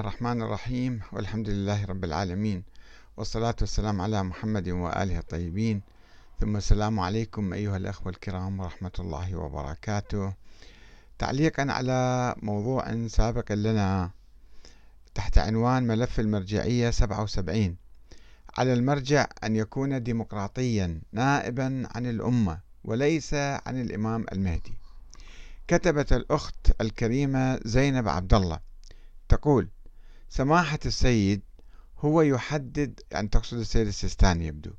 الرحمن الرحيم والحمد لله رب العالمين والصلاة والسلام على محمد وآله الطيبين. ثم السلام عليكم أيها الأخوة الكرام ورحمة الله وبركاته. تعليقا على موضوع سابق لنا تحت عنوان ملف المرجعية 77 على المرجع أن يكون ديمقراطيا نائبا عن الأمة وليس عن الإمام المهدي. كتبت الأخت الكريمة زينب عبد الله تقول سماحة السيد هو يحدد يعني تقصد السيد السيستاني يبدو.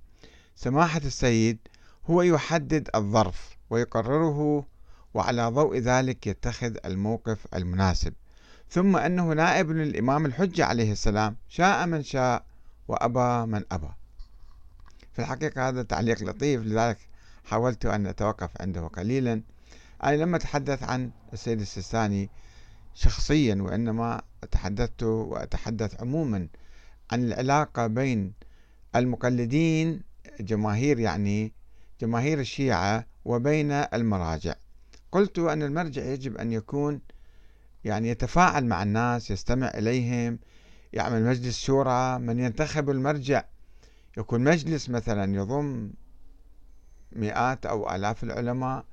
سماحة السيد هو يحدد الظرف ويقرره وعلى ضوء ذلك يتخذ الموقف المناسب. ثم أنه نائب للإمام الحجة عليه السلام شاء من شاء وأبى من أبى. في الحقيقة هذا تعليق لطيف لذلك حاولت أن أتوقف عنده قليلا. أنا لما أتحدث عن السيد السيستاني شخصيا وإنما تحدثت وأتحدث عموما عن العلاقة بين المقلدين جماهير يعني جماهير الشيعة وبين المراجع. قلت أن المرجع يجب أن يكون يعني يتفاعل مع الناس يستمع إليهم يعمل مجلس شورى. من ينتخب المرجع يكون مجلس مثلا يضم مئات أو آلاف العلماء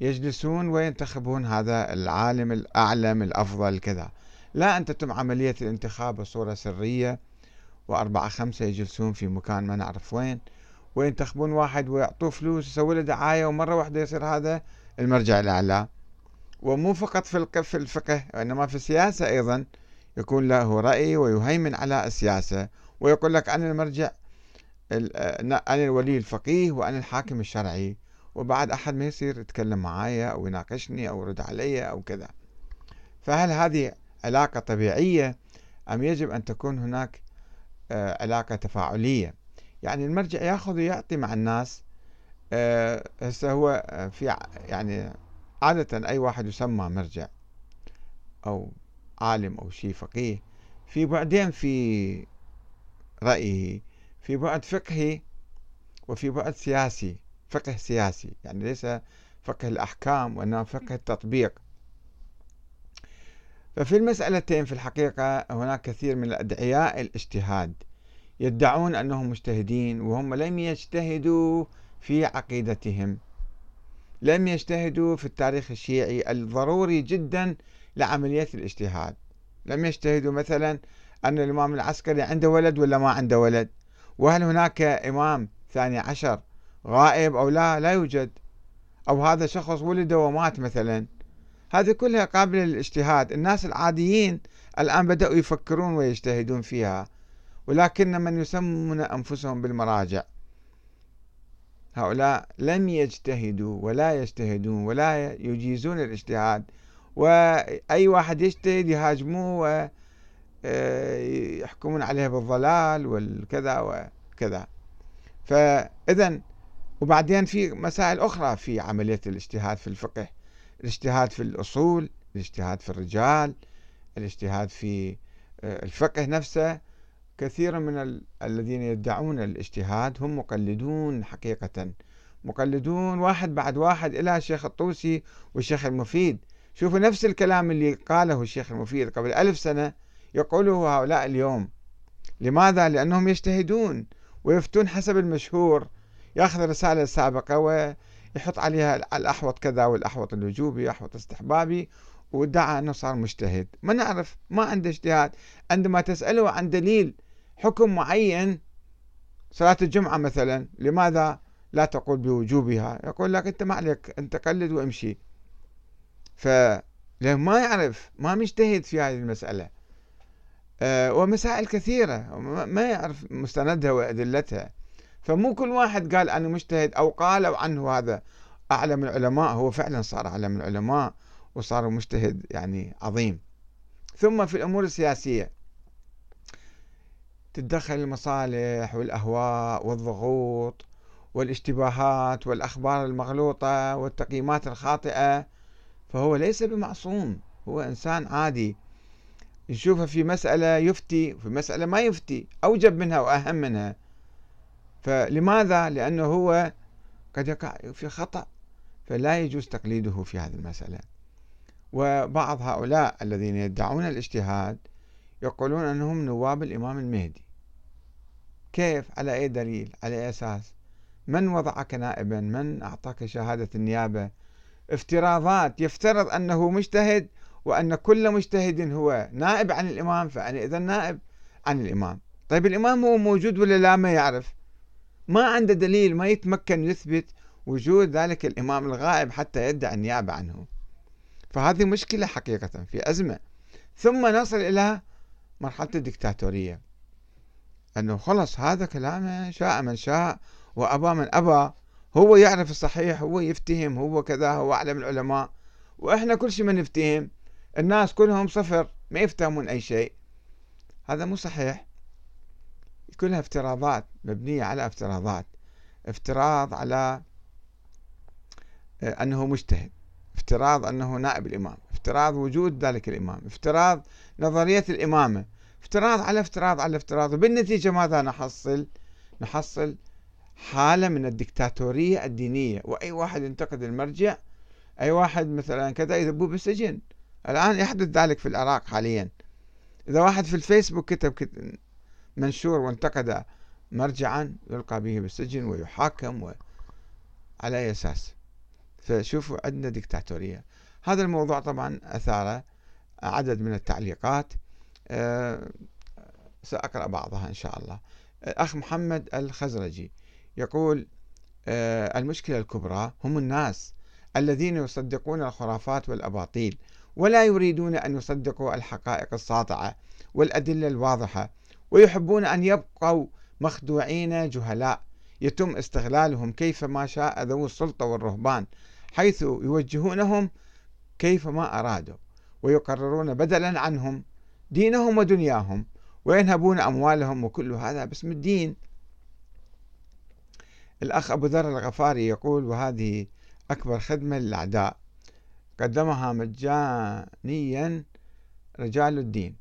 يجلسون وينتخبون هذا العالم الأعلم الأفضل كذا. لا أن تتم عملية الانتخاب بصورة سرية وأربعة خمسة يجلسون في مكان ما نعرف وين وينتخبون واحد ويعطوه فلوس يسوي له دعاية ومرة واحدة يصير هذا المرجع الأعلى. ومو فقط في في الفقه وإنما في السياسة أيضا يكون له رأي ويهيمن على السياسة ويقول لك أنا المرجع أنا الولي الفقيه وأنا الحاكم الشرعي وبعد أحد ما يصير يتكلم معايا أو يناقشني أو يرد علي أو كذا. فهل هذه علاقة طبيعية أم يجب أن تكون هناك آه، علاقة تفاعلية. يعني المرجع يأخذ ويعطي مع الناس آه، هسه هو آه، في يعني عادة أي واحد يسمى مرجع أو عالم أو شيء فقيه في بعدين في رأيه في بعد فقهي وفي بعد سياسي فقه سياسي. يعني ليس فقه الأحكام وإنما فقه التطبيق. ففي المسألتين في الحقيقة هناك كثير من الأدعياء الاجتهاد. يدعون أنهم مجتهدين وهم لم يجتهدوا في عقيدتهم. لم يجتهدوا في التاريخ الشيعي الضروري جدا لعملية الاجتهاد. لم يجتهدوا مثلا أن الإمام العسكري عنده ولد ولا ما عنده ولد؟ وهل هناك إمام ثاني عشر غائب أو لا؟ لا يوجد. أو هذا شخص ولد ومات مثلا؟ هذه كلها قابلة للاجتهاد. الناس العاديين الآن بدأوا يفكرون ويجتهدون فيها ولكن من يسمون أنفسهم بالمراجع. هؤلاء لم يجتهدوا ولا يجتهدون ولا يجيزون الاجتهاد وأي واحد يجتهد يهاجموه ويحكمون عليه بالضلال والكذا وكذا. فإذا وبعدين في مسائل أخرى في عملية الاجتهاد في الفقه. الاجتهاد في الأصول الاجتهاد في الرجال الاجتهاد في آه، الفقه نفسه. كثير من ال... الذين يدعون الاجتهاد هم مقلدون حقيقة. مقلدون واحد بعد واحد إلى الشيخ الطوسي والشيخ المفيد. شوفوا نفس الكلام اللي قاله الشيخ المفيد قبل ألف سنة. يقوله هؤلاء اليوم لماذا؟ لأنهم يجتهدون ويفتون حسب المشهور. يأخذ الرسالة السابقة ويحط عليها الأحوط كذا والأحوط الوجوبي أحوط استحبابي وادعى أنه صار مجتهد. ما نعرف ما عنده اجتهاد. عندما تسأله عن دليل حكم معين صلاة الجمعة مثلا لماذا لا تقول بوجوبها؟ يقول لك أنت ما عليك أنت قلد وامشي. ف ما يعرف ما مجتهد في هذه المسألة. أه ومسائل كثيرة ما يعرف مستندها وأدلتها. فمو كل واحد قال أنا مجتهد أو قالوا عنه هذا. أعلم العلماء هو فعلا صار أعلم العلماء وصار مجتهد يعني عظيم. ثم في الأمور السياسية تتدخل المصالح والأهواء والضغوط والاشتباهات والأخبار المغلوطة والتقييمات الخاطئة. فهو ليس بمعصوم هو إنسان عادي. يشوفها في مسألة يفتي وفي مسألة ما يفتي أوجب منها وأهم منها. فلماذا؟ لأنه هو قد يقع في خطأ فلا يجوز تقليده في هذه المسألة. وبعض هؤلاء الذين يدعون الاجتهاد يقولون أنهم نواب الإمام المهدي. كيف؟ على أي دليل؟ على أي أساس؟ من وضعك نائبا؟ من أعطاك شهادة النيابة؟ افتراضات. يفترض أنه مجتهد وأن كل مجتهد هو نائب عن الإمام فأنا إذا نائب عن الإمام. طيب الإمام هو موجود ولا لا؟ ما يعرف. ما عنده دليل ما يتمكن يثبت وجود ذلك الإمام الغائب حتى يدعي النيابة عنه. فهذه مشكلة حقيقة في أزمة. ثم نصل إلى مرحلة الدكتاتورية. أنه خلص هذا كلامه شاء من شاء وأبى من أبى. هو يعرف الصحيح هو يفتهم هو كذا هو أعلم العلماء. وإحنا كل شيء ما نفتهم. الناس كلهم صفر ما يفتهمون أي شيء. هذا مو صحيح. كلها افتراضات مبنية على افتراضات. افتراض على آه، أنه مجتهد. افتراض أنه نائب الإمام. افتراض وجود ذلك الإمام. افتراض نظرية الإمامة. افتراض على افتراض على افتراض. وبالنتيجة ماذا نحصل؟ نحصل حالة من الدكتاتورية الدينية. وأي واحد ينتقد المرجع أي واحد مثلا كذا يذبوه بالسجن. الآن يحدث ذلك في العراق حاليا. إذا واحد في الفيسبوك كتب منشور وانتقد مرجعا يلقى به بالسجن ويحاكم و... على أي أساس. فشوفوا عندنا ديكتاتورية. هذا الموضوع طبعا أثار عدد من التعليقات. أه سأقرأ بعضها إن شاء الله. الأخ محمد الخزرجي يقول أه المشكلة الكبرى هم الناس الذين يصدقون الخرافات والأباطيل ولا يريدون أن يصدقوا الحقائق الساطعة والأدلة الواضحة ويحبون أن يبقوا مخدوعين جهلاء. يتم استغلالهم كيفما شاء ذوي السلطة والرهبان حيث يوجهونهم كيفما أرادوا ويقررون بدلا عنهم دينهم ودنياهم وينهبون أموالهم وكل هذا باسم الدين. الأخ أبو ذر الغفاري يقول وهذه أكبر خدمة للأعداء قدمها مجانيا رجال الدين.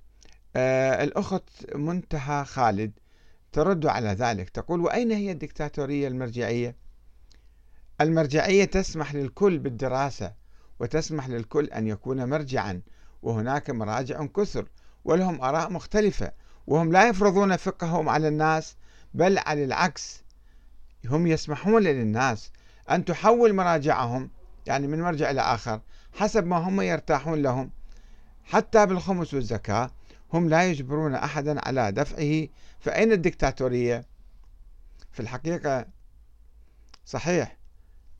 الأخت منتهى خالد ترد على ذلك تقول وأين هي الدكتاتورية المرجعية؟ المرجعية تسمح للكل بالدراسة وتسمح للكل أن يكون مرجعا وهناك مراجع كثر ولهم آراء مختلفة وهم لا يفرضون فقههم على الناس بل على العكس هم يسمحون للناس أن تحول مراجعهم يعني من مرجع إلى آخر حسب ما هم يرتاحون لهم حتى بالخمس والزكاة هم لا يجبرون أحدا على دفعه فأين الدكتاتورية؟ في الحقيقة صحيح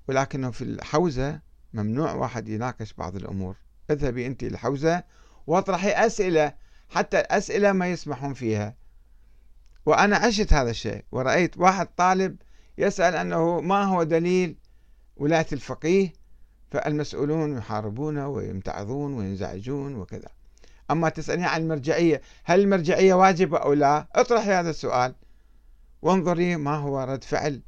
ولكنه في الحوزة ممنوع واحد يناقش بعض الأمور. اذهبي أنت الحوزة واطرحي أسئلة حتى الأسئلة ما يسمحون فيها. وأنا عشت هذا الشيء ورأيت واحد طالب يسأل أنه ما هو دليل ولاية الفقيه فالمسؤولون يحاربونه ويمتعضون وينزعجون وكذا. أما تسألني عن المرجعية هل المرجعية واجبة أو لا؟ اطرحي هذا السؤال. وانظري ما هو رد فعل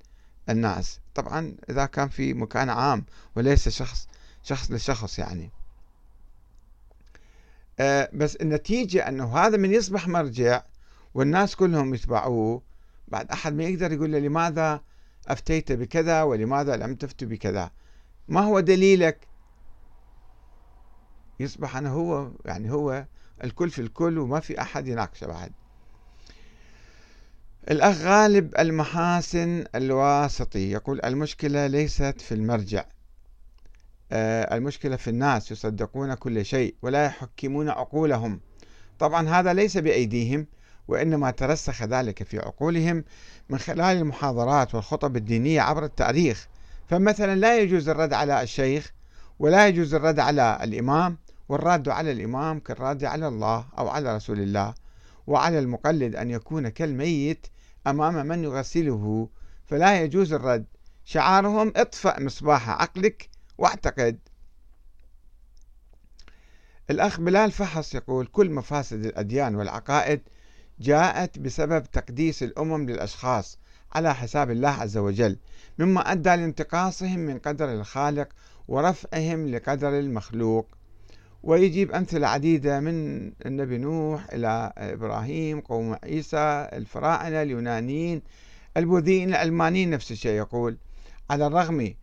الناس. طبعا إذا كان في مكان عام وليس شخص شخص لشخص يعني. أه بس النتيجة أنه هذا من يصبح مرجع والناس كلهم يتبعوه بعد أحد ما يقدر يقول له لماذا أفتيت بكذا ولماذا لم تفت بكذا؟ ما هو دليلك؟ يصبح أنا هو يعني هو الكل في الكل وما في أحد يناقشه بعد. الأخ غالب المحاسن الواسطي يقول المشكلة ليست في المرجع. آه، المشكلة في الناس يصدقون كل شيء ولا يحكمون عقولهم. طبعا هذا ليس بأيديهم وإنما ترسخ ذلك في عقولهم من خلال المحاضرات والخطب الدينية عبر التاريخ. فمثلا لا يجوز الرد على الشيخ ولا يجوز الرد على الإمام والراد على الإمام كالراد على الله أو على رسول الله وعلى المقلد أن يكون كالميت أمام من يغسله. فلا يجوز الرد. شعارهم اطفأ مصباح عقلك واعتقد. الأخ بلال فحص يقول كل مفاسد الأديان والعقائد جاءت بسبب تقديس الأمم للأشخاص على حساب الله عز وجل مما أدى لانتقاصهم من قدر الخالق ورفعهم لقدر المخلوق. ويجيب أمثلة عديدة من النبي نوح إلى إبراهيم قوم عيسى الفراعنة اليونانيين البوذيين العلمانيين نفس الشيء يقول. على الرغم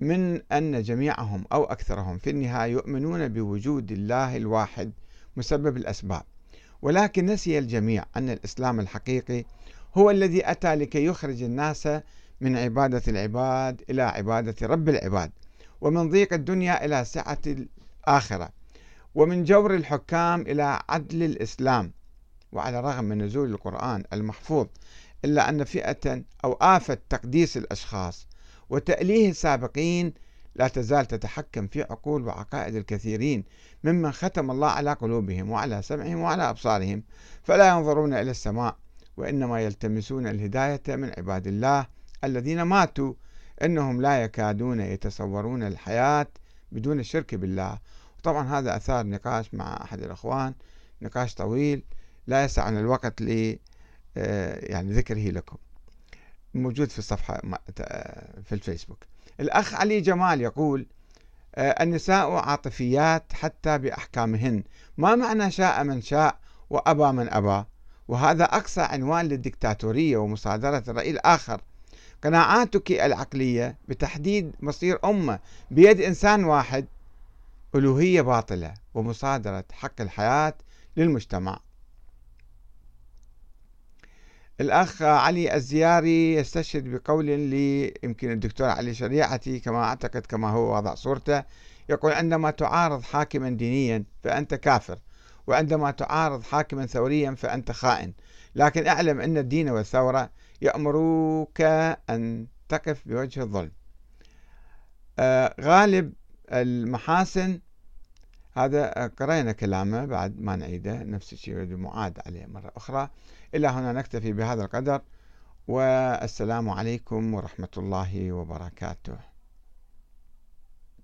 من أن جميعهم أو أكثرهم في النهاية يؤمنون بوجود الله الواحد مسبب الأسباب ولكن نسي الجميع أن الإسلام الحقيقي هو الذي أتى لكي يخرج الناس من عبادة العباد إلى عبادة رب العباد ومن ضيق الدنيا إلى سعة الآخرة. ومن جور الحكام إلى عدل الإسلام وعلى الرغم من نزول القرآن المحفوظ إلا أن فئة أو آفة تقديس الأشخاص وتأليه السابقين لا تزال تتحكم في عقول وعقائد الكثيرين ممن ختم الله على قلوبهم وعلى سمعهم وعلى أبصارهم فلا ينظرون إلى السماء وإنما يلتمسون الهداية من عباد الله الذين ماتوا إنهم لا يكادون يتصورون الحياة بدون الشرك بالله. طبعا هذا أثار نقاش مع أحد الأخوان نقاش طويل لا يسعنا الوقت ل آه، يعني ذكره لكم. موجود في الصفحة في الفيسبوك. الأخ علي جمال يقول آه، النساء عاطفيات حتى بأحكامهن. ما معنى شاء من شاء وأبى من أبى؟ وهذا أقصى عنوان للدكتاتورية ومصادرة الرأي الآخر. قناعاتك العقلية بتحديد مصير أمة بيد إنسان واحد ألوهية باطلة ومصادرة حق الحياة للمجتمع. الأخ علي الزياري يستشهد بقول لي يمكن الدكتور علي شريعتي كما أعتقد كما هو وضع صورته يقول عندما تعارض حاكما دينيا فأنت كافر وعندما تعارض حاكما ثوريا فأنت خائن لكن اعلم أن الدين والثورة يأمروك أن تقف بوجه الظلم. آه غالب المحاسن هذا قرينا كلامه بعد ما نعيده نفس الشيء يريد معاد عليه مرة أخرى. إلى هنا نكتفي بهذا القدر والسلام عليكم ورحمة الله وبركاته.